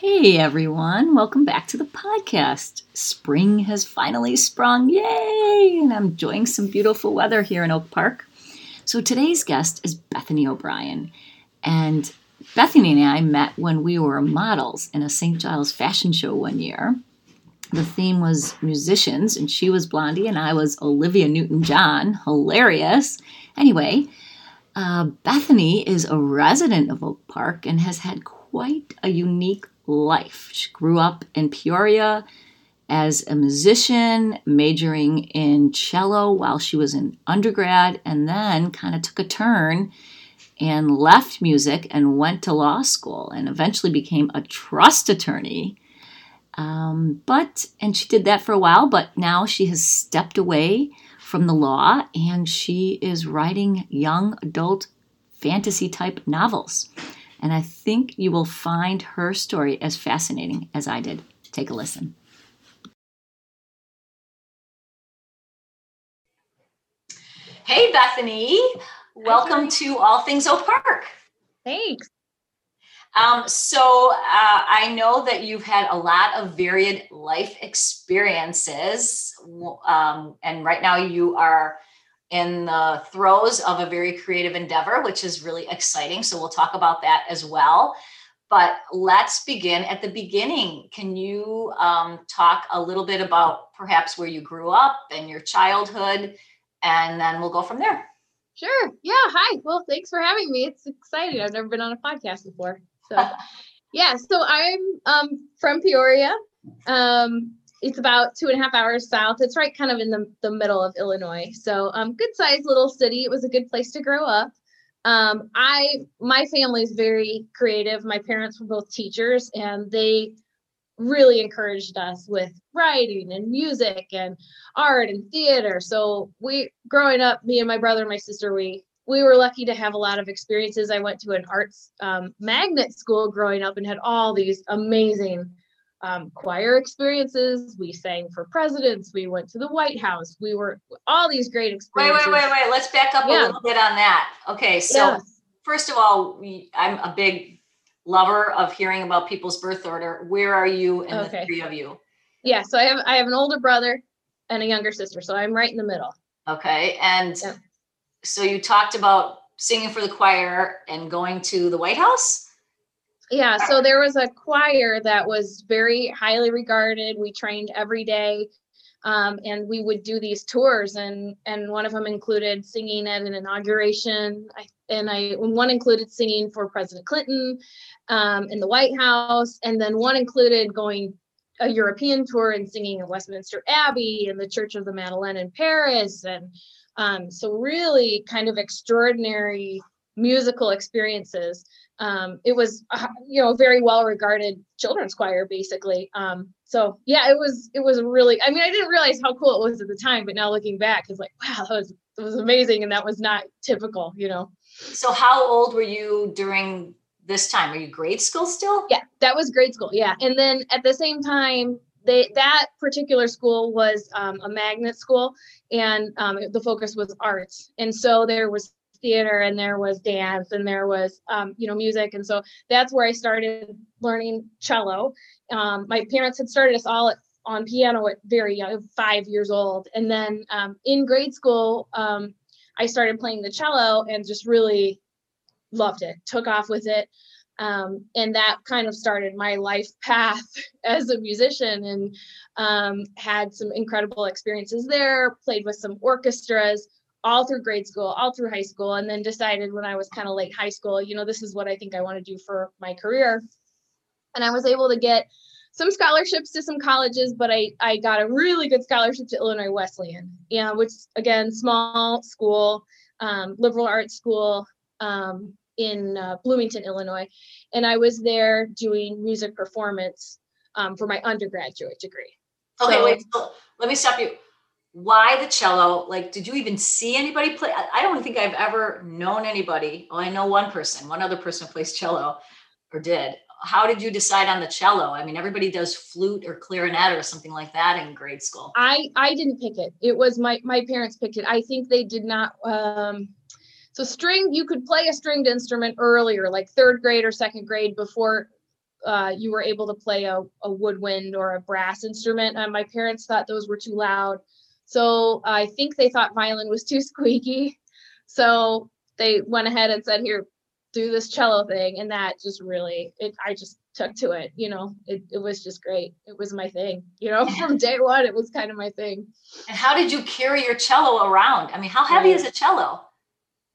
Hey everyone, welcome back to the podcast. Spring has finally sprung, yay! And I'm enjoying some beautiful weather here in Oak Park. So today's guest is Bethany O'Brien. And Bethany and I met when we were models in a St. Giles fashion show one year. The theme was musicians, and she was Blondie, and I was Olivia Newton John. Hilarious. Anyway, uh, Bethany is a resident of Oak Park and has had quite a unique life. She grew up in Peoria as a musician, majoring in cello while she was in undergrad, and then kind of took a turn and left music and went to law school and eventually became a trust attorney. Um, but, and she did that for a while, but now she has stepped away from the law and she is writing young adult fantasy type novels. And I think you will find her story as fascinating as I did. Take a listen. Hey, Bethany. Welcome Hi, to All Things Oak Park. Thanks. Um, so uh, I know that you've had a lot of varied life experiences, um, and right now you are in the throes of a very creative endeavor, which is really exciting. So we'll talk about that as well. But let's begin at the beginning. Can you um, talk a little bit about perhaps where you grew up and your childhood, and then we'll go from there. Sure. Yeah. Hi. Well, thanks for having me. It's exciting. I've never been on a podcast before. So, yeah. So I'm um, from Peoria. Um, it's about two and a half hours south. It's right kind of in the, the middle of Illinois. So, um, good sized little city. It was a good place to grow up. Um, I my family is very creative. My parents were both teachers, and they really encouraged us with writing and music and art and theater. So we growing up, me and my brother and my sister, we we were lucky to have a lot of experiences. I went to an arts um, magnet school growing up and had all these amazing um, choir experiences. We sang for presidents. We went to the White House. We were all these great experiences. Wait, wait, wait, wait. Let's back up yeah. a little bit on that. Okay, so first of all, we, I'm a big lover of hearing about people's birth order. Where are you and okay. the three of you? Yeah, so I have I have an older brother and a younger sister, so I'm right in the middle. Okay, and yeah. so you talked about singing for the choir and going to the White House. Yeah, so there was a choir that was very highly regarded. We trained every day. Um, and we would do these tours and and one of them included singing at an inauguration I, and i one included singing for president clinton um, in the white house and then one included going a european tour and singing at westminster abbey and the church of the madeleine in paris and um, so really kind of extraordinary musical experiences. Um, it was uh, you know very well regarded children's choir basically. Um, so yeah it was it was really i mean i didn't realize how cool it was at the time but now looking back it's like wow that was it was amazing and that was not typical you know? So how old were you during this time? Are you grade school still? Yeah that was grade school yeah. And then at the same time they that particular school was um, a magnet school and um, the focus was arts. And so there was theater and there was dance and there was um, you know music. And so that's where i started learning cello. Um, my parents had started us all at, on piano at very young five years old. And then um, in grade school um, i started playing the cello and just really loved it took off with it. Um, and that kind of started my life path as a musician and um, had some incredible experiences there played with some orchestras all through grade school, all through high school, and then decided when I was kind of late high school, you know, this is what I think I want to do for my career. And I was able to get some scholarships to some colleges, but I, I got a really good scholarship to Illinois Wesleyan, yeah, which again, small school, um, liberal arts school um, in uh, Bloomington, Illinois. And I was there doing music performance um, for my undergraduate degree. Okay, So- wait. Let me stop you. Why the cello? Like, did you even see anybody play? I don't think I've ever known anybody. Well, I know one person, one other person plays cello or did. How did you decide on the cello? I mean, everybody does flute or clarinet or something like that in grade school. I I didn't pick it. It was my my parents picked it. I think they did not. Um, so string, you could play a stringed instrument earlier, like third grade or second grade, before uh, you were able to play a, a woodwind or a brass instrument. And my parents thought those were too loud, so I think they thought violin was too squeaky. So they went ahead and said, "Here, do this cello thing," and that just really, it. I just took to it. You know, it it was just great. It was my thing. You know, from day one, it was kind of my thing. And how did you carry your cello around? I mean, how heavy is a cello?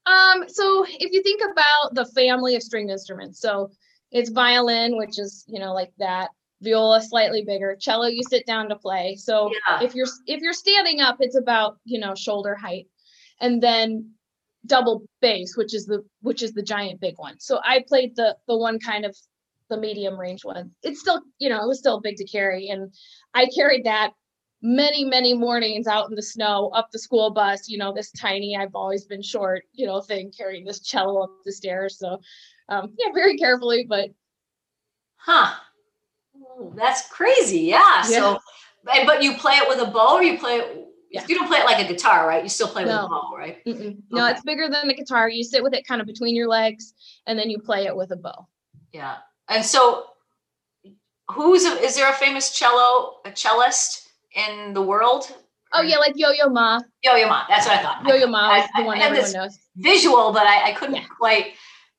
Um, so if you think about the family of stringed instruments, so it's violin, which is you know like that, viola slightly bigger, cello you sit down to play. So Yeah. if you're if you're standing up, it's about you know shoulder height, and then double bass, which is the which is the giant big one. So I played the the one kind of the medium range one. It's still you know it was still big to carry, and I carried that many many mornings out in the snow up the school bus you know this tiny i've always been short you know thing carrying this cello up the stairs so um yeah very carefully but Huh. That's crazy. Yeah. So, Yeah. but but you play it with a bow or you play it, Yeah. you don't play it like a guitar, right? You still play with a bow, right? mm-mm. no it's bigger than the guitar you sit with it kind of between your legs and then you play it with a bow Yeah. And so who's, a, is there a famous cello, a cellist in the world? oh yeah like yo-yo ma Yo-Yo Ma. That's what I thought. yo-yo ma I- is the one I had everyone this knows Visual, but I, I couldn't Yeah. quite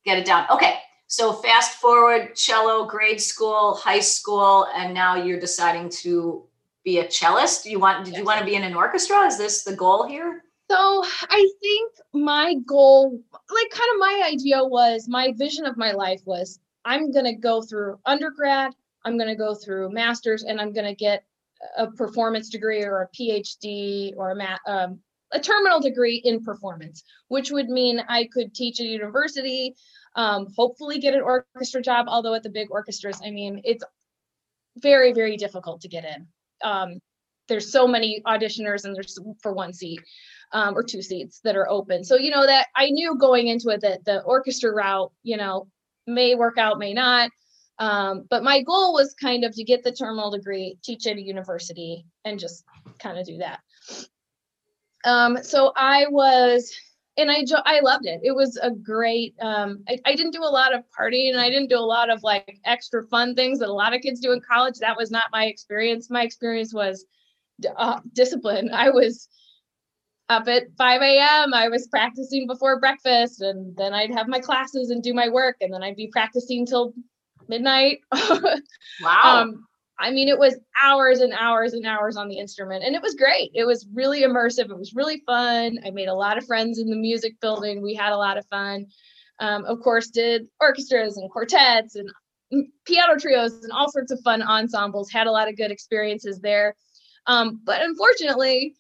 get it down. Okay. So fast forward cello, grade school, high school, and now you're deciding to be a cellist. Do you want, did you want to be in an orchestra? Is this the goal here? So I think my goal, like kind of my idea was, my vision of my life was I'm going to go through undergrad, I'm going to go through master's, and I'm going to get a performance degree or a PhD or a ma- um, a terminal degree in performance, which would mean I could teach at university, um, hopefully get an orchestra job. Although at the big orchestras, I mean, it's very, very difficult to get in. Um, there's so many auditioners, and there's for one seat um, or two seats that are open. So you know that I knew going into it that the orchestra route, you know, may work out, may not. Um, but my goal was kind of to get the terminal degree, teach at a university, and just kind of do that. Um, so I was, and I jo- I loved it. It was a great. Um, I, I didn't do a lot of partying, and I didn't do a lot of like extra fun things that a lot of kids do in college. That was not my experience. My experience was uh, discipline. I was up at 5 a.m. I was practicing before breakfast, and then I'd have my classes and do my work, and then I'd be practicing till midnight. Wow. um, I mean, it was hours and hours and hours on the instrument, and it was great. It was really immersive. It was really fun. I made a lot of friends in the music building. We had a lot of fun. Um, of course, did orchestras and quartets and piano trios and all sorts of fun ensembles. Had a lot of good experiences there. Um, but unfortunately,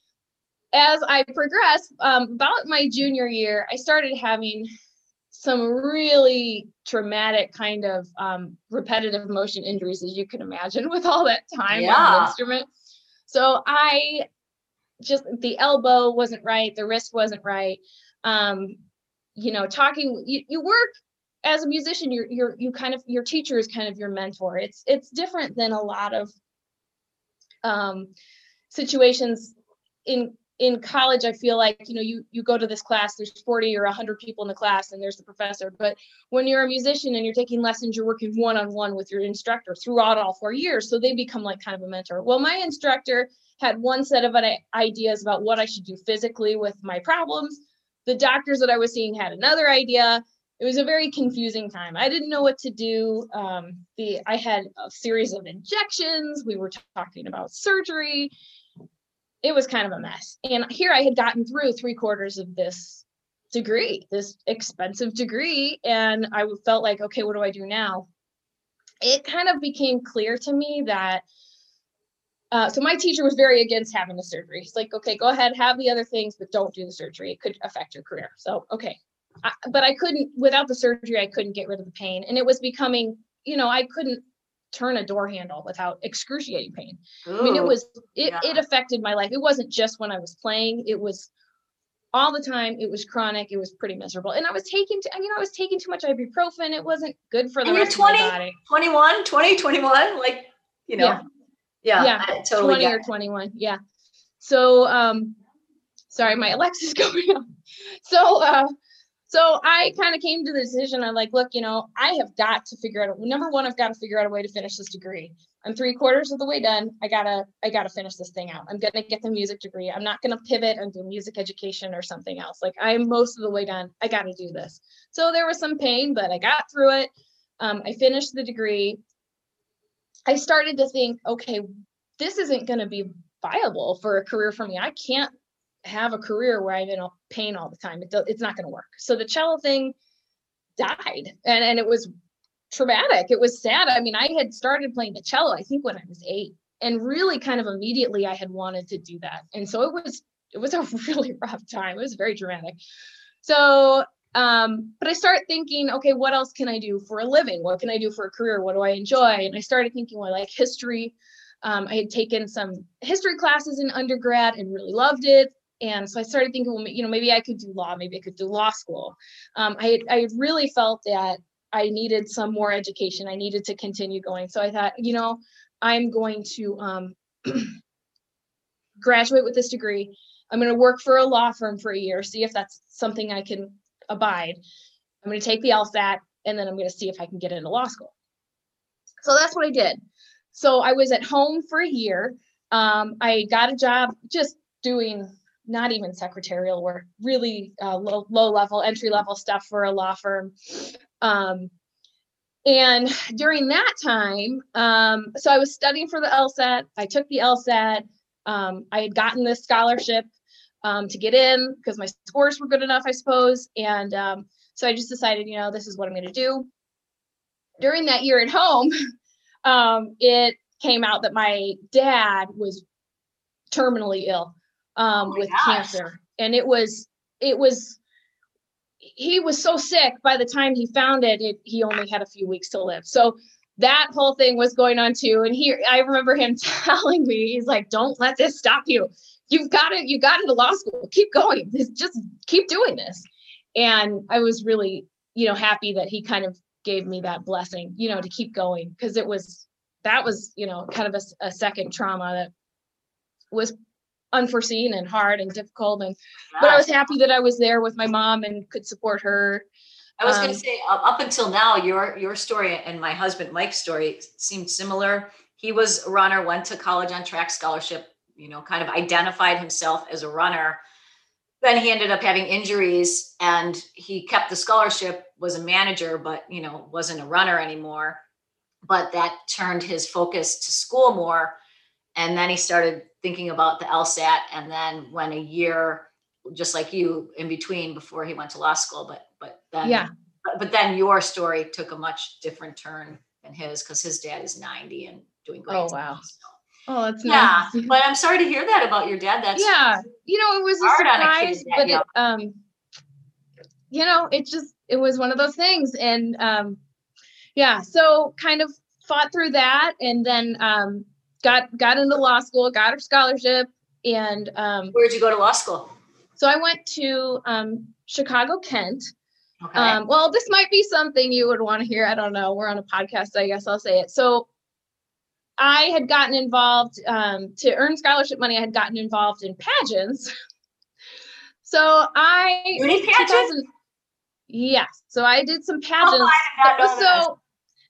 as I progressed, um, about my junior year, I started having some really traumatic kind of um, repetitive motion injuries, as you can imagine, with all that time on Yeah. the instrument. So I just the elbow wasn't right, the wrist wasn't right. Um, you know, talking you, you work as a musician, you're you're you kind of your teacher is kind of your mentor. It's it's different than a lot of um situations in in college i feel like you know you you go to this class there's 40 or 100 people in the class and there's the professor. But when you're a musician and you're taking lessons you're working one-on-one with your instructor throughout all four years. So they become like kind of a mentor. Well my instructor had one set of ideas about what i should do physically with my problems. The doctors that i was seeing had another idea. It was a very confusing time. I didn't know what to do. Um, the i had a series of injections. We were talking about surgery it was kind of a mess. And here I had gotten through three quarters of this degree, this expensive degree, and I felt like, okay, what do I do now? It kind of became clear to me that. Uh, so my teacher was very against having the surgery. He's like, okay, go ahead, have the other things, but don't do the surgery. It could affect your career. So okay, I, but I couldn't without the surgery. I couldn't get rid of the pain, and it was becoming, you know, I couldn't turn a door handle without excruciating pain. Ooh, I mean, it was it, yeah. it affected my life. It wasn't just when I was playing, it was all the time. It was chronic. It was pretty miserable. And I was taking, to, you know, I was taking too much ibuprofen. It wasn't good for the and rest 20, of my body. 21, 20, 21, like, you know. Yeah. Yeah. yeah totally 20 or 21. Yeah. So, um, sorry, my Alexa's going on. So, uh, so I kind of came to the decision. I'm like, look, you know, I have got to figure out. Number one, I've got to figure out a way to finish this degree. I'm three quarters of the way done. I gotta, I gotta finish this thing out. I'm gonna get the music degree. I'm not gonna pivot and do music education or something else. Like I'm most of the way done. I gotta do this. So there was some pain, but I got through it. Um, I finished the degree. I started to think, okay, this isn't gonna be viable for a career for me. I can't have a career where I'm in pain all the time. It, it's not going to work. So the cello thing died, and and it was traumatic. It was sad. I mean, I had started playing the cello, I think, when I was eight, and really kind of immediately I had wanted to do that, and so it was it was a really rough time. It was very dramatic. So, um, but I start thinking, okay, what else can I do for a living? What can I do for a career? What do I enjoy? And I started thinking, well, I like history. Um, I had taken some history classes in undergrad and really loved it and so I started thinking, well, you know, maybe I could do law, maybe I could do law school. Um, I I really felt that I needed some more education. I needed to continue going. So I thought, you know, I'm going to um, graduate with this degree. I'm going to work for a law firm for a year, see if that's something I can abide. I'm going to take the LSAT, and then I'm going to see if I can get into law school. So that's what I did. So I was at home for a year. Um, I got a job just doing not even secretarial work, really uh, low, low level, entry level stuff for a law firm. Um, and during that time, um, so I was studying for the LSAT. I took the LSAT. Um, I had gotten this scholarship um, to get in because my scores were good enough, I suppose. And um, so I just decided, you know, this is what I'm going to do. During that year at home, um, it came out that my dad was terminally ill um, oh with gosh. cancer, and it was it was he was so sick by the time he found it, it he only had a few weeks to live. So that whole thing was going on too. And he I remember him telling me, he's like, don't let this stop you. You've got it, you got into law school. Keep going. Just keep doing this. And I was really, you know, happy that he kind of gave me that blessing, you know, to keep going because it was that was, you know, kind of a, a second trauma that was unforeseen and hard and difficult and but i was happy that i was there with my mom and could support her. I was um, going to say up until now your your story and my husband mike's story seemed similar. He was a runner went to college on track scholarship you know kind of identified himself as a runner. Then he ended up having injuries and he kept the scholarship was a manager but you know wasn't a runner anymore. But that turned his focus to school more and then he started thinking about the LSAT and then when a year just like you in between before he went to law school but but then yeah but, but then your story took a much different turn than his because his dad is 90 and doing great oh wow so. Oh, it's yeah, nice. but I'm sorry to hear that about your dad. That's yeah, you know, it was a surprise, a but it, um, you know, it just it was one of those things, and um, yeah, so kind of fought through that, and then um, got got into law school, got a scholarship, and um, where'd you go to law school? So I went to um, Chicago Kent. Okay. Um, well, this might be something you would want to hear. I don't know. We're on a podcast, so I guess I'll say it. So I had gotten involved um, to earn scholarship money. I had gotten involved in pageants. so I Any pageants? Yes. So I did some pageants. Oh, so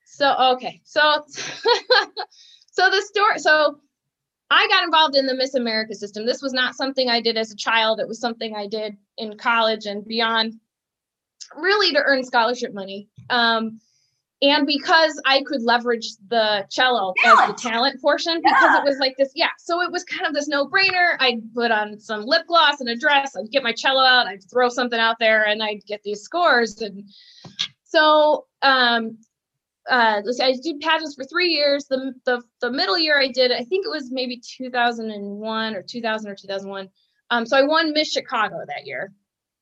so okay. So So the story, so I got involved in the Miss America system. This was not something I did as a child. It was something I did in college and beyond, really to earn scholarship money. Um, and because I could leverage the cello talent. as the talent portion, because yeah. it was like this, yeah. So it was kind of this no-brainer. I'd put on some lip gloss and a dress. I'd get my cello out. I'd throw something out there, and I'd get these scores. And so um, uh, I did pageants for three years. The, the the middle year I did, I think it was maybe 2001 or 2000 or 2001. Um, so I won Miss Chicago that year.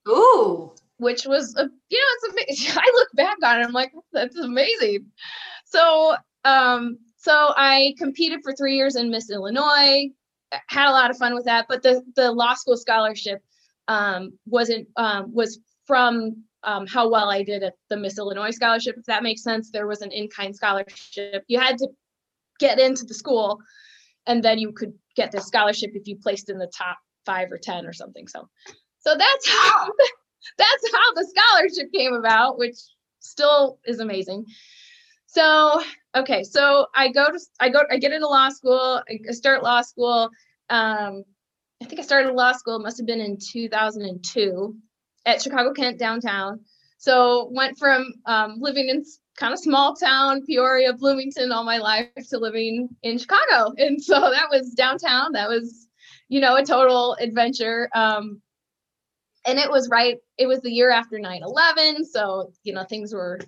Ooh, which was a, you know it's amazing. I look back on it, I'm like that's amazing. So um, so I competed for three years in Miss Illinois, had a lot of fun with that. But the the law school scholarship um, wasn't um, was from um, how well I did at the Miss Illinois scholarship. If that makes sense, there was an in kind scholarship. You had to get into the school, and then you could get the scholarship if you placed in the top five or ten or something. So, so that's how that's how the scholarship came about, which still is amazing. So, okay, so I go to I go I get into law school. I start law school. Um, I think I started law school. It must have been in 2002 at Chicago Kent downtown. So went from um, living in kind of small town Peoria, Bloomington all my life to living in Chicago, and so that was downtown. That was, you know, a total adventure. Um, and it was right. It was the year after 9/11, so you know things were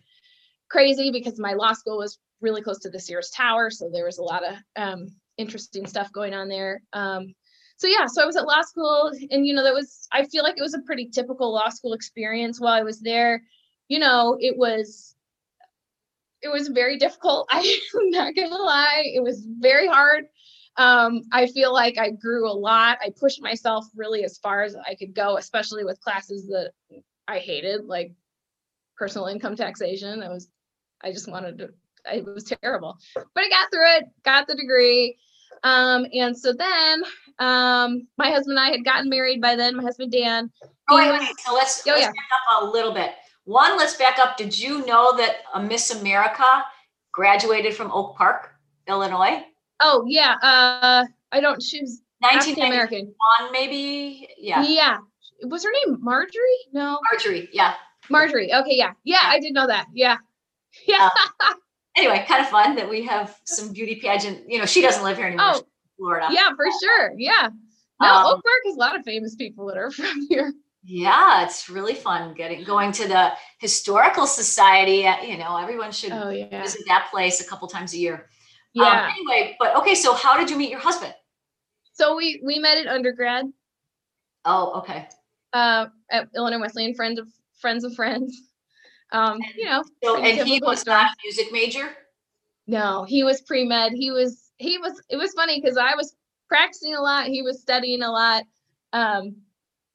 crazy because my law school was really close to the Sears Tower, so there was a lot of um, interesting stuff going on there. Um, so yeah, so I was at law school, and you know that was I feel like it was a pretty typical law school experience while I was there. You know, it was it was very difficult. I'm not gonna lie, it was very hard. Um, I feel like I grew a lot. I pushed myself really as far as I could go, especially with classes that I hated, like personal income taxation. I was I just wanted to, it was terrible. But I got through it, got the degree. Um, and so then um, my husband and I had gotten married by then, my husband Dan. Oh, wait, wait. So let's, oh, let's yeah. back up a little bit. One, let's back up. Did you know that a Miss America graduated from Oak Park, Illinois? Oh, yeah. Uh, I don't, she was 1991, maybe. Yeah. Yeah. Was her name Marjorie? No. Marjorie. Yeah. Marjorie. Okay. Yeah. Yeah. I did know that. Yeah. Yeah. Uh, anyway, kind of fun that we have some beauty pageant. You know, she doesn't live here anymore. Oh, Florida. Yeah, for sure. Yeah. No, um, Oak Park has a lot of famous people that are from here. Yeah, it's really fun getting going to the historical society. Uh, you know, everyone should oh, yeah. visit that place a couple times a year. Um, yeah. Um, anyway, but okay, so how did you meet your husband? So we we met at undergrad. Oh, okay. Uh, at Illinois Wesleyan, friends of friends of friends. Um, you know. So, and he was not a music major. No, he was pre med. He was he was. It was funny because I was practicing a lot. He was studying a lot. Um,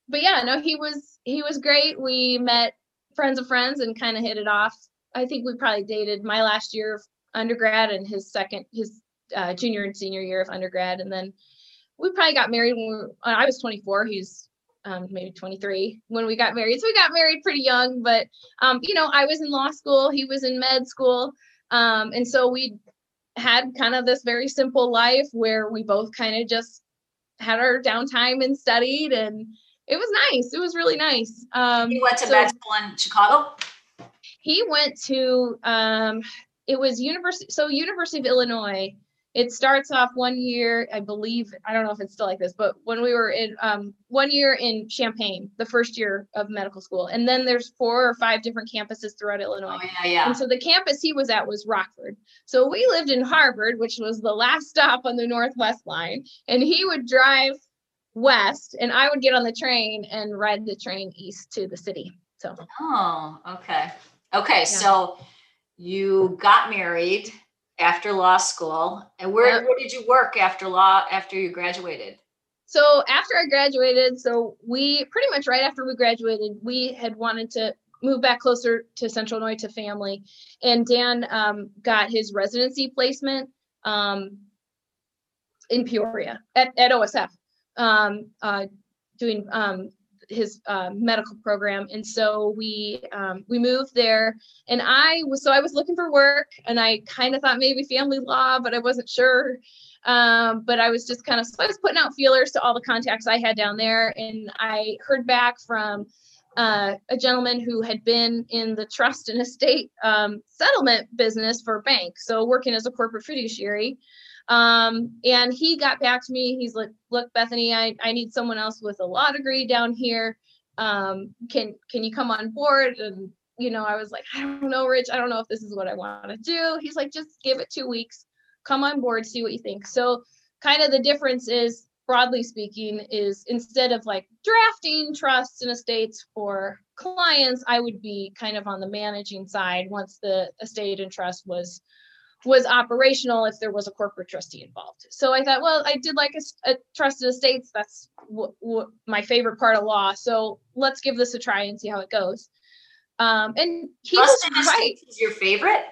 but yeah, no, he was he was great. We met friends of friends and kind of hit it off. I think we probably dated my last year of undergrad and his second his uh, junior and senior year of undergrad, and then we probably got married when we I was 24. He's um, maybe 23 when we got married. So we got married pretty young, but um, you know, I was in law school, he was in med school. Um, and so we had kind of this very simple life where we both kind of just had our downtime and studied and it was nice. It was really nice. Um, he went to so med school in Chicago. He went to um, it was university. So University of Illinois it starts off one year i believe i don't know if it's still like this but when we were in um, one year in champaign the first year of medical school and then there's four or five different campuses throughout illinois oh, yeah, yeah. and so the campus he was at was rockford so we lived in harvard which was the last stop on the northwest line and he would drive west and i would get on the train and ride the train east to the city so oh okay okay yeah. so you got married after law school. And where, where did you work after law after you graduated? So after I graduated, so we pretty much right after we graduated, we had wanted to move back closer to Central Illinois to family, and Dan um, got his residency placement um, in Peoria at, at OSF, um, uh, doing um, his uh, medical program, and so we um, we moved there. And I was so I was looking for work, and I kind of thought maybe family law, but I wasn't sure. Um, but I was just kind of so I was putting out feelers to all the contacts I had down there, and I heard back from uh, a gentleman who had been in the trust and estate um, settlement business for a bank, so working as a corporate fiduciary. Um, and he got back to me. He's like, look, Bethany, I, I need someone else with a law degree down here. Um, can can you come on board? And you know, I was like, I don't know, Rich, I don't know if this is what I want to do. He's like, just give it two weeks, come on board, see what you think. So kind of the difference is broadly speaking is instead of like drafting trusts and estates for clients i would be kind of on the managing side once the estate and trust was was operational if there was a corporate trustee involved. So I thought, well, I did like a, a trusted estates. That's what, what my favorite part of law. So let's give this a try and see how it goes. Um, and he Trusted was right. Estates is your favorite?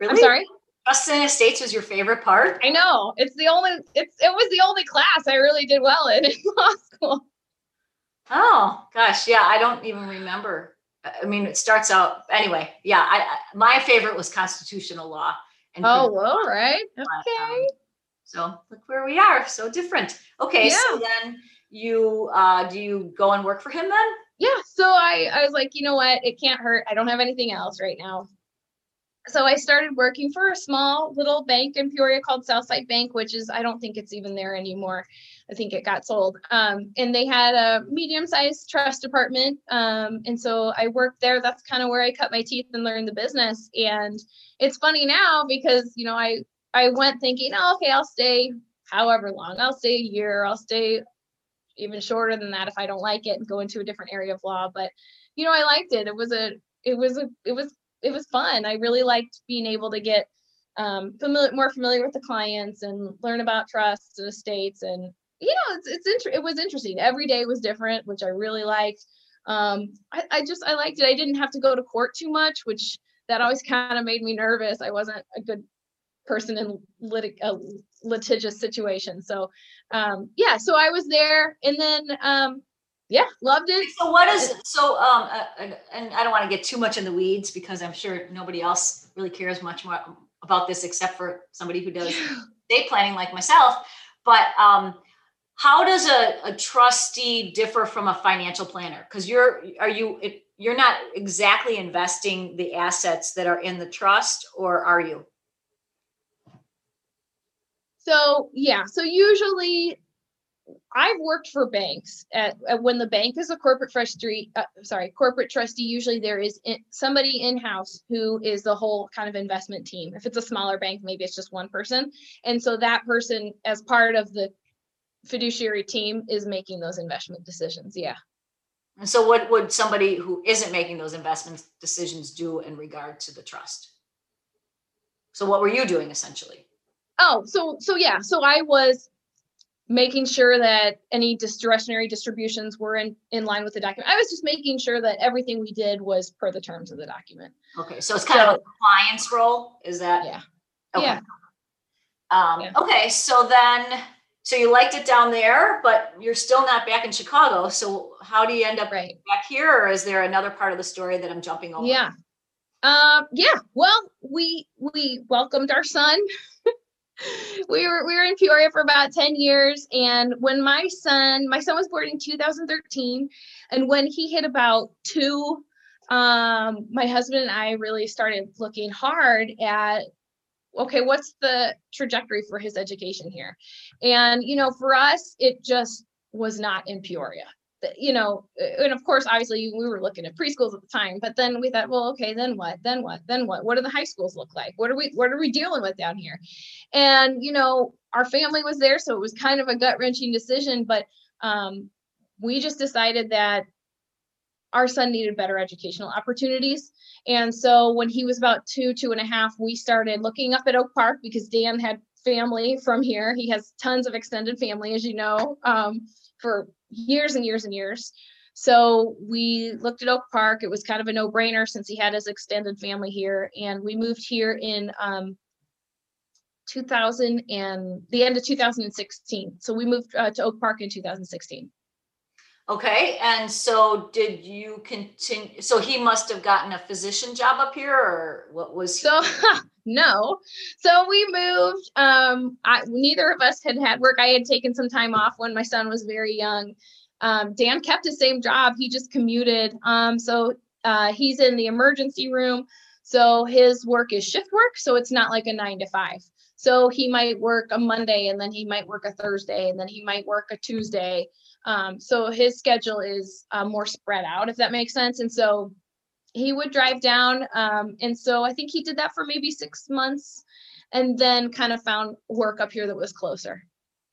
Really? I'm sorry. Trusted Estates was your favorite part? I know it's the only it's it was the only class I really did well in in law school. Oh gosh, yeah, I don't even remember. I mean, it starts out anyway. Yeah, I, I my favorite was constitutional law. And Oh, all right. um, Okay. So look where we are, so different. Okay, so then you uh do you go and work for him then? Yeah. So I I was like, you know what? It can't hurt. I don't have anything else right now. So I started working for a small little bank in Peoria called Southside Bank, which is I don't think it's even there anymore. I think it got sold. Um, and they had a medium-sized trust department. Um, and so I worked there. That's kind of where I cut my teeth and learned the business. And it's funny now because you know I I went thinking, oh, okay, I'll stay however long. I'll stay a year. I'll stay even shorter than that if I don't like it and go into a different area of law. But you know, I liked it. It was a it was a it was it was fun. I really liked being able to get um familiar more familiar with the clients and learn about trusts and estates and you know it's it's inter- it was interesting. Every day was different, which I really liked. Um I, I just I liked it. I didn't have to go to court too much, which that always kind of made me nervous. I wasn't a good person in lit- a litigious situation. So um yeah, so I was there and then um yeah, loved it. So what is so um uh, and, and I don't want to get too much in the weeds because I'm sure nobody else really cares much more about this except for somebody who does day planning like myself. But um how does a, a trustee differ from a financial planner? Because you're are you you're not exactly investing the assets that are in the trust, or are you? So yeah, so usually I've worked for banks at, at when the bank is a corporate trustee, uh, sorry, corporate trustee, usually there is in, somebody in-house who is the whole kind of investment team. If it's a smaller bank, maybe it's just one person. And so that person as part of the fiduciary team is making those investment decisions. Yeah. And so what would somebody who isn't making those investment decisions do in regard to the trust? So what were you doing essentially? Oh, so so yeah, so I was making sure that any discretionary distributions were in in line with the document. I was just making sure that everything we did was per the terms of the document. Okay, so it's kind of a So- compliance role, is that? Yeah. Okay. Yeah. Um, Yeah. okay, so then, so you liked it down there, but you're still not back in Chicago. So how do you end up Right. back here? Or is there another part of the story that I'm jumping over? Yeah. Um, yeah. Well, we we welcomed our son. we were we were in Peoria for about 10 years. And when my son, my son was born in 2013, and when he hit about two, um, my husband and I really started looking hard at okay, what's the trajectory for his education here? And you know, for us, it just was not in Peoria you know, and of course, obviously, we were looking at preschools at the time. But then we thought, well, okay, then what? Then what? Then what? What do the high schools look like? What are we? What are we dealing with down here? And you know, our family was there, so it was kind of a gut wrenching decision. But um, we just decided that our son needed better educational opportunities. And so when he was about two, two and a half, we started looking up at Oak Park because Dan had family from here. He has tons of extended family, as you know, um, for years and years and years. So we looked at Oak Park. It was kind of a no-brainer since he had his extended family here, and we moved here in um, 2000 and the end of 2016. So we moved uh, to Oak Park in 2016. Okay, and so did you continue, so he must have gotten a physician job up here or what was? he- So no. So we moved. Um, I, neither of us had had work. I had taken some time off when my son was very young. Um, Dan kept his same job. He just commuted. Um, so uh, he's in the emergency room. So his work is shift work. So it's not like a nine to five. So he might work a Monday and then he might work a Thursday and then he might work a Tuesday. Um, so his schedule is uh, more spread out, if that makes sense. And so he would drive down. Um, and so I think he did that for maybe six months and then kind of found work up here that was closer.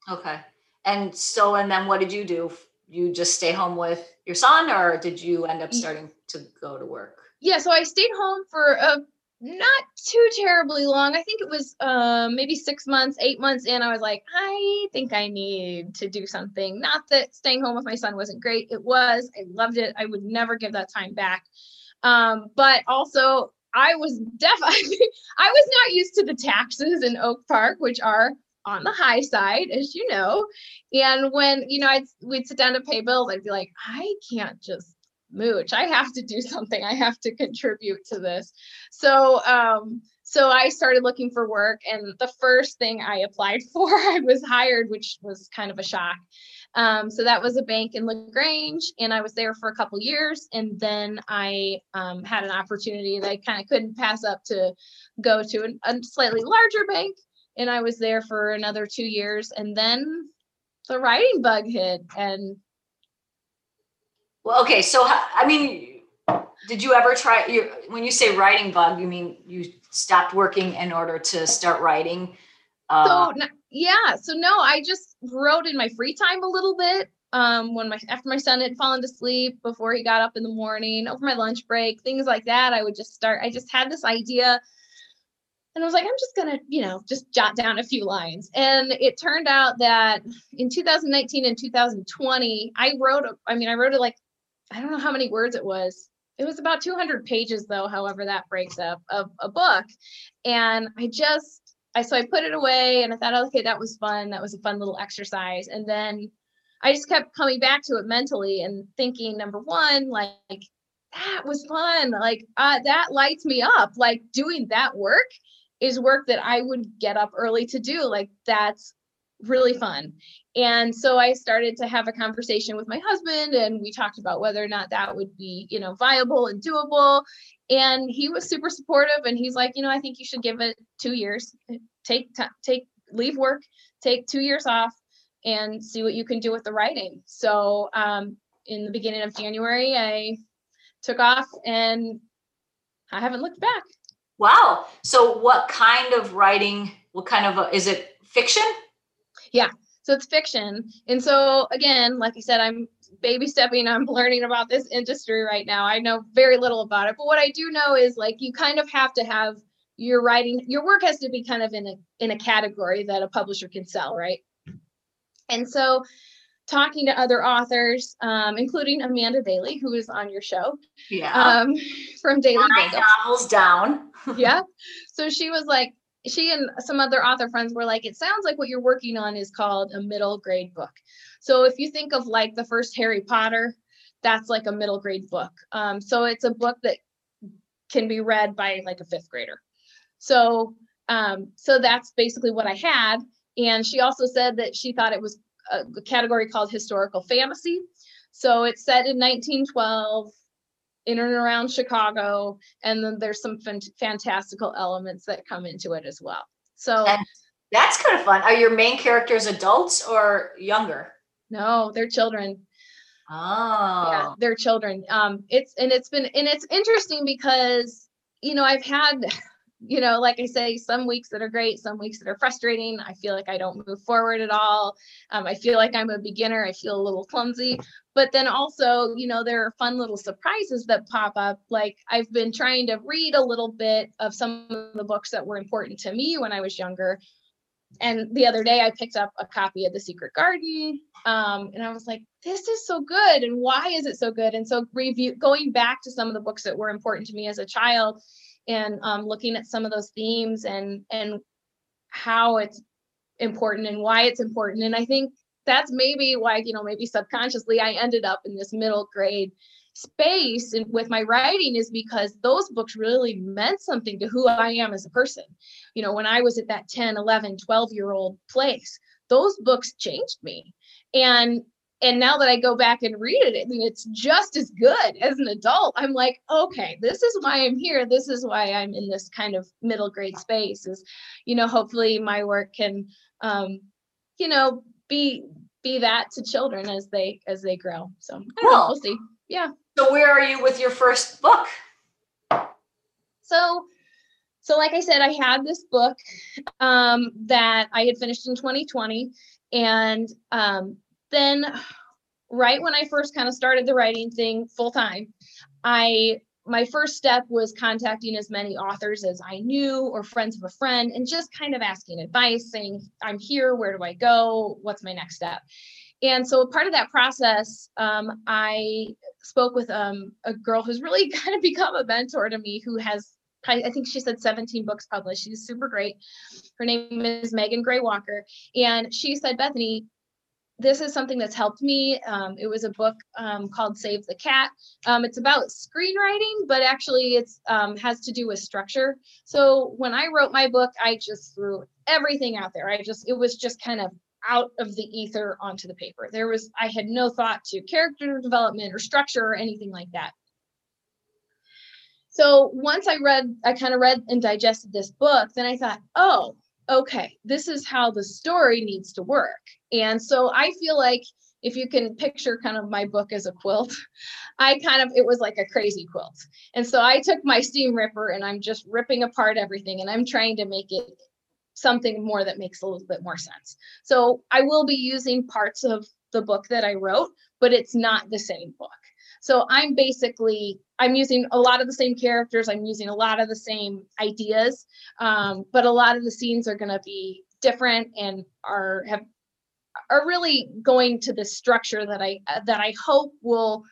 Okay, and so, and then what did you do? You just stay home with your son or did you end up starting to go to work? Yeah, so I stayed home for a not too terribly long. I think it was um, maybe six months, eight months in. I was like, I think I need to do something. Not that staying home with my son wasn't great. It was. I loved it. I would never give that time back. Um, but also, I was definitely, I was not used to the taxes in Oak Park, which are on the high side, as you know. And when, you know, I'd, we'd sit down to pay bills, I'd be like, I can't just mooch. I have to do something. I have to contribute to this. So, um, so I started looking for work, and the first thing I applied for, I was hired, which was kind of a shock. Um, so that was a bank in LaGrange, and I was there for a couple years, and then I um, had an opportunity that I kind of couldn't pass up to go to an, a slightly larger bank, and I was there for another two years, and then the writing bug hit, and well, okay. So, I mean, did you ever try? You, when you say writing bug, you mean you stopped working in order to start writing? Uh, so, yeah. So no, I just wrote in my free time a little bit. Um, when my after my son had fallen to sleep, before he got up in the morning, over my lunch break, things like that, I would just start. I just had this idea and I was like, I'm just gonna, you know, just jot down a few lines. And it turned out that in 2019 and 2020, I wrote, I mean, I wrote it like I don't know how many words it was. It was about 200 pages, though, however that breaks up of a book. And I just, I so I put it away and I thought, okay, that was fun. That was a fun little exercise. And then I just kept coming back to it mentally and thinking, number one, like, that was fun. Like, uh, that lights me up. Like, doing that work is work that I would get up early to do. Like, that's really fun. And so I started to have a conversation with my husband and we talked about whether or not that would be, you know, viable and doable. And he was super supportive and he's like, you know, I think you should give it 2 years. Take take leave work, take 2 years off and see what you can do with the writing. So, um in the beginning of January, I took off and I haven't looked back. Wow. So what kind of writing, what kind of a, is it fiction? Yeah. So it's fiction. And so again, like I said, I'm baby stepping, I'm learning about this industry right now. I know very little about it, but what I do know is like you kind of have to have your writing, your work has to be kind of in a in a category that a publisher can sell, right? And so talking to other authors, um, including Amanda Bailey, who is on your show. Yeah. Um, from Daily novels down. yeah. So she was like, she and some other author friends were like, it sounds like what you're working on is called a middle grade book. So if you think of like the first Harry Potter, that's like a middle grade book. Um, so it's a book that can be read by like a fifth grader. So um, so that's basically what I had. And she also said that she thought it was a category called historical fantasy. So it's set in 1912 in and around Chicago. And then there's some fantastical elements that come into it as well. So and that's kind of fun. Are your main characters adults or younger? No, they're children. Oh. Yeah, they're children. Um, it's and it's been and it's interesting because you know I've had you know, like I say, some weeks that are great, some weeks that are frustrating. I feel like I don't move forward at all. Um, I feel like I'm a beginner. I feel a little clumsy. But then also, you know, there are fun little surprises that pop up. Like I've been trying to read a little bit of some of the books that were important to me when I was younger. And the other day, I picked up a copy of The Secret Garden, um, and I was like, "This is so good!" And why is it so good? And so, review going back to some of the books that were important to me as a child, and um, looking at some of those themes and and how it's important and why it's important. And i think that's maybe why you know maybe subconsciously i ended up in this middle grade space and with my writing is because those books really meant something to who i am as a person. You know when i was at that 10 11 12 year old place those books changed me. And and now that I go back and read it, mean, it's just as good as an adult. I'm like, okay, this is why I'm here. This is why I'm in this kind of middle grade space. Is, you know, hopefully my work can, um, you know, be be that to children as they as they grow. So cool. Know, we'll see. Yeah. So where are you with your first book? So so like I said, I had this book um, that I had finished in 2020, and um, then right when I first kind of started the writing thing full time, I my first step was contacting as many authors as I knew or friends of a friend and just kind of asking advice, saying, I'm here, where do I go? What's my next step? And so part of that process, um, I spoke with um, a girl who's really kind of become a mentor to me who has I think she said 17 books published. She's super great. Her name is Megan Gray Walker. And she said, Bethany, this is something that's helped me. Um, it was a book um, called Save the Cat. Um, it's about screenwriting, but actually it's um, has to do with structure. So when I wrote my book, I just threw everything out there. I just it was just kind of out of the ether onto the paper. There was I had no thought to character development or structure or anything like that. So once I read, I kind of read and digested this book, then I thought, oh, okay, this is how the story needs to work. And so I feel like if you can picture kind of my book as a quilt, I kind of, it was like a crazy quilt. And so I took my seam ripper and I'm just ripping apart everything and I'm trying to make it something more that makes a little bit more sense. So I will be using parts of the book that I wrote, but it's not the same book. So I'm basically I'm using a lot of the same characters. I'm using a lot of the same ideas, um, but a lot of the scenes are going to be different and are have are really going to the structure that I that I hope will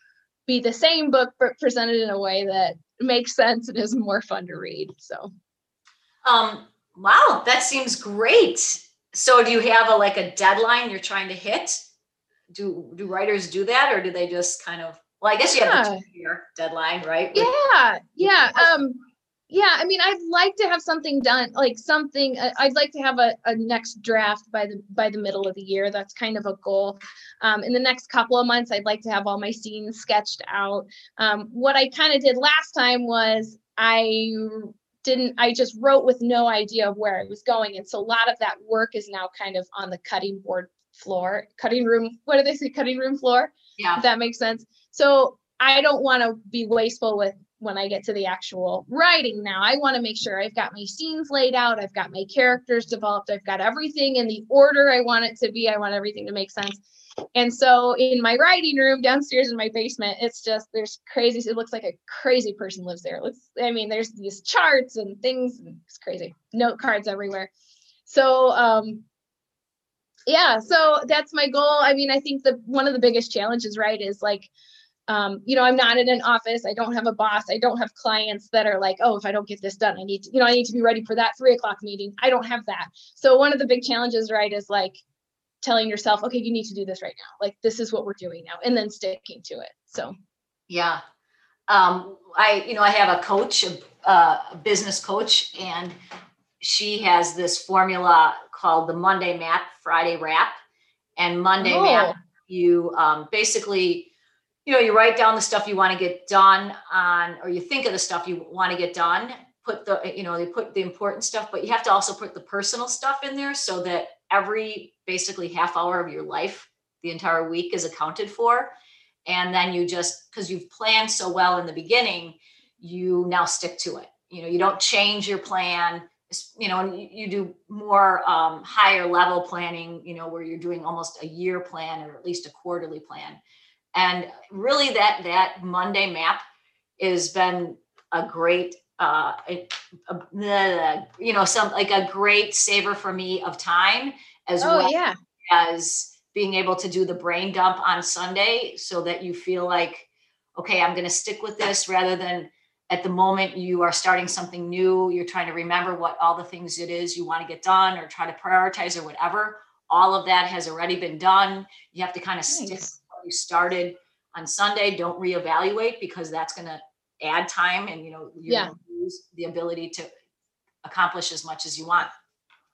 be the same book but presented in a way that makes sense and is more fun to read. So, um, wow, that seems great. So, do you have a like a deadline you're trying to hit? Do do writers do that, or do they just kind of well, I guess you have a two-year deadline, right? With- yeah, yeah. Um, yeah. I mean, I'd like to have something done, like something. Uh, I'd like to have a, a next draft by the by the middle of the year. That's kind of a goal. Um, in the next couple of months, I'd like to have all my scenes sketched out. Um, what I kind of did last time was I didn't i just wrote with no idea of where i was going and so a lot of that work is now kind of on the cutting board floor cutting room what do they say cutting room floor yeah if that makes sense so I don't want to be wasteful with when I get to the actual writing now. I want to make sure I've got my scenes laid out, I've got my characters developed, I've got everything in the order I want it to be. I want everything to make sense. And so in my writing room downstairs in my basement, it's just there's crazy. It looks like a crazy person lives there. It looks, I mean, there's these charts and things, and it's crazy. Note cards everywhere. So um yeah, so that's my goal. I mean, I think the one of the biggest challenges, right, is like um, you know, I'm not in an office. I don't have a boss. I don't have clients that are like, oh, if I don't get this done, I need to, you know, I need to be ready for that three o'clock meeting. I don't have that. So one of the big challenges, right, is like telling yourself, okay, you need to do this right now. Like this is what we're doing now, and then sticking to it. So yeah. Um, I, you know, I have a coach, a, a business coach, and she has this formula called the Monday Map, Friday Wrap. And Monday oh. Map, you um, basically you know, you write down the stuff you want to get done on, or you think of the stuff you want to get done. Put the, you know, they put the important stuff, but you have to also put the personal stuff in there so that every basically half hour of your life, the entire week is accounted for. And then you just, because you've planned so well in the beginning, you now stick to it. You know, you don't change your plan you know, and you do more um, higher level planning, you know, where you're doing almost a year plan or at least a quarterly plan and really that that monday map has been a great uh, you know some like a great saver for me of time as oh, well yeah. as being able to do the brain dump on sunday so that you feel like okay i'm going to stick with this rather than at the moment you are starting something new you're trying to remember what all the things it is you want to get done or try to prioritize or whatever all of that has already been done you have to kind of nice. stick you started on Sunday, don't reevaluate because that's going to add time and you know you yeah. Lose the ability to accomplish as much as you want.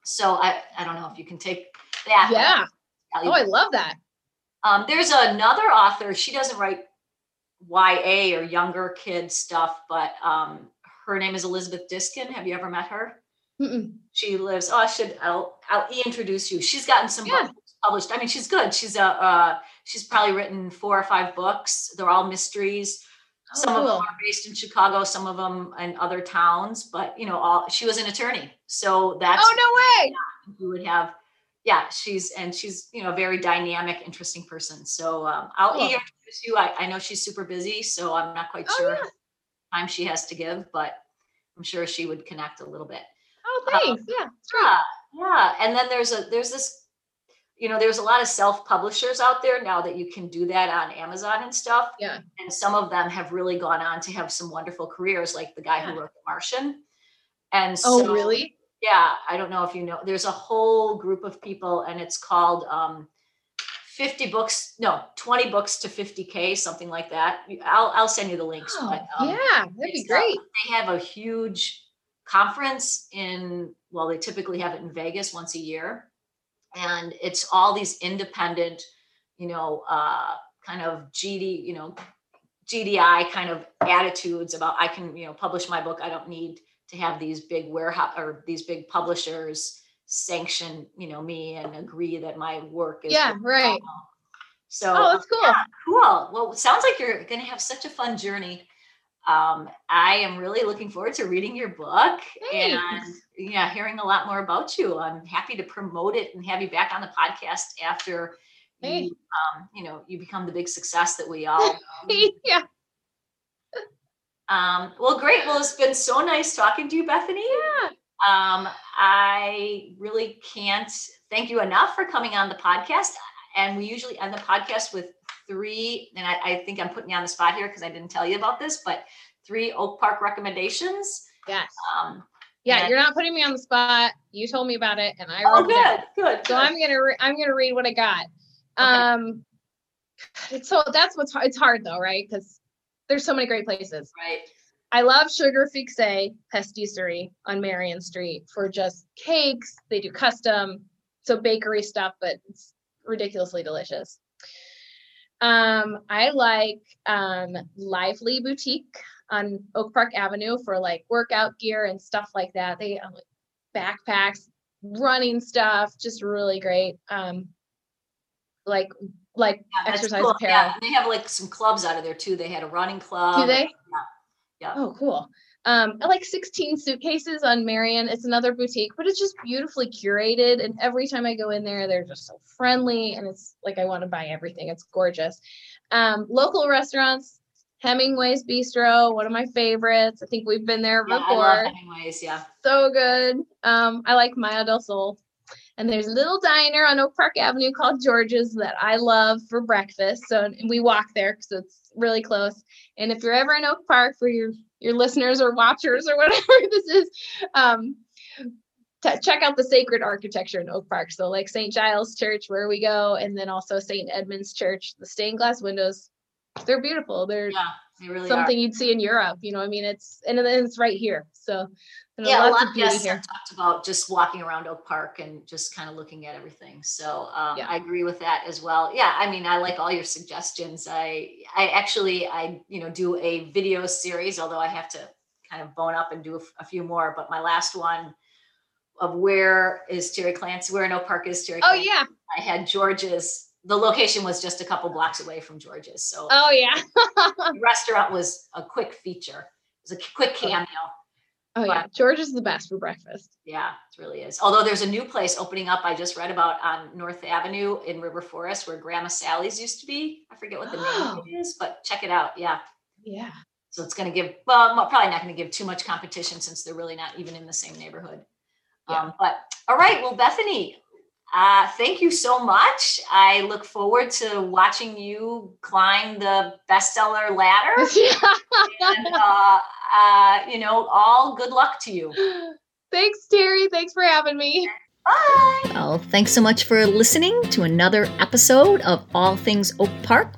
So I I don't know if you can take that. Yeah. Oh, I love that. Um, there's another author. She doesn't write YA or younger kid stuff, but um, her name is Elizabeth Diskin. Have you ever met her? Mm-mm. She lives. Oh, I should. I'll. I'll introduce you. She's gotten some yeah. books published. I mean, she's good. She's a. Uh, she's probably written four or five books. They're all mysteries. Oh, some cool. of them are based in Chicago. Some of them in other towns. But you know, all she was an attorney, so that's. Oh no way! You would have. Yeah, she's and she's you know a very dynamic, interesting person. So um, I'll cool. introduce you. I, I know she's super busy, so I'm not quite oh, sure. Yeah time she has to give, but I'm sure she would connect a little bit. Oh, thanks. Um, yeah, yeah, yeah. And then there's a there's this you know, there's a lot of self publishers out there now that you can do that on Amazon and stuff. Yeah. And some of them have really gone on to have some wonderful careers, like the guy yeah. who wrote The Martian. And oh, so, really? Yeah. I don't know if you know, there's a whole group of people, and it's called um, 50 books, no, 20 books to 50K, something like that. I'll, I'll send you the links. Oh, but, um, yeah, that'd be great. they have a huge conference in, well, they typically have it in Vegas once a year and it's all these independent you know uh, kind of gd you know gdi kind of attitudes about i can you know publish my book. I don't need to have these big warehouse or these big publishers sanction you know me and agree that my work is yeah right. so oh that's cool. yeah, cool. Well sounds like you're going to have such a fun journey um, I am really looking forward to reading your book Thanks. and yeah, hearing a lot more about you. I'm happy to promote it and have you back on the podcast after you, um, you know, you become the big success that we all. yeah. Um, well, great. Well, it's been so nice talking to you, Bethany. Yeah. Um, I really can't thank you enough for coming on the podcast. And we usually end the podcast with three, and I, I think I'm putting you on the spot here because I didn't tell you about this, but three Oak Park recommendations. Yes. Um, yeah, you're not putting me on the spot. You told me about it, and I oh, good, good. So I'm gonna re- I'm gonna read what I got. Okay. Um, so that's what's it's hard though, right? Because there's so many great places. Right. I love Sugar Fixe Patisserie on Marion Street for just cakes. They do custom, so bakery stuff, but it's ridiculously delicious. Um, I like um, Lively Boutique on Oak Park Avenue for like workout gear and stuff like that. They have like backpacks, running stuff, just really great. Um, like like yeah, exercise cool. apparel. Yeah, they have like some clubs out of there too. They had a running club. Do they? Yeah. yeah. Oh, cool. Um, I like 16 suitcases on Marion. It's another boutique, but it's just beautifully curated. And every time I go in there, they're just so friendly. And it's like I want to buy everything. It's gorgeous. Um, local restaurants, Hemingway's Bistro, one of my favorites. I think we've been there yeah, before. I love Hemingway's, yeah. So good. Um, I like Maya del Sol. And there's a little diner on Oak Park Avenue called George's that I love for breakfast. So we walk there because it's really close. And if you're ever in Oak Park for your your listeners or watchers or whatever this is, um, t- check out the sacred architecture in Oak Park. So like St. Giles Church, where we go, and then also St. Edmund's Church. The stained glass windows, they're beautiful. They're yeah, they really something are. you'd see in Europe. You know, I mean, it's and then it's right here. So yeah, a lot of guests have talked about just walking around Oak Park and just kind of looking at everything. So um, yeah. I agree with that as well. Yeah, I mean, I like all your suggestions. I I actually I you know do a video series, although I have to kind of bone up and do a, a few more. But my last one of where is Terry Clancy, where in Oak Park is Terry? Oh Clancy, yeah, I had George's. The location was just a couple blocks away from George's. So oh yeah, the restaurant was a quick feature. It was a quick cameo. Oh yeah, George is the best for breakfast. Yeah, it really is. Although there's a new place opening up, I just read about on North Avenue in River Forest where Grandma Sally's used to be. I forget what the oh. name is, but check it out. Yeah. Yeah. So it's going to give, well, probably not going to give too much competition since they're really not even in the same neighborhood. Yeah. Um, but all right, well, Bethany, uh, thank you so much. I look forward to watching you climb the bestseller ladder. and, uh, uh, you know, all good luck to you. Thanks, Terry. Thanks for having me. Bye. Well, thanks so much for listening to another episode of All Things Oak Park.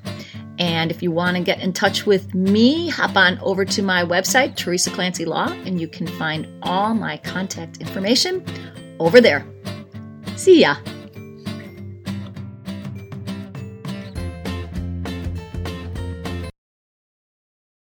And if you want to get in touch with me, hop on over to my website, Teresa Clancy Law, and you can find all my contact information over there. See ya.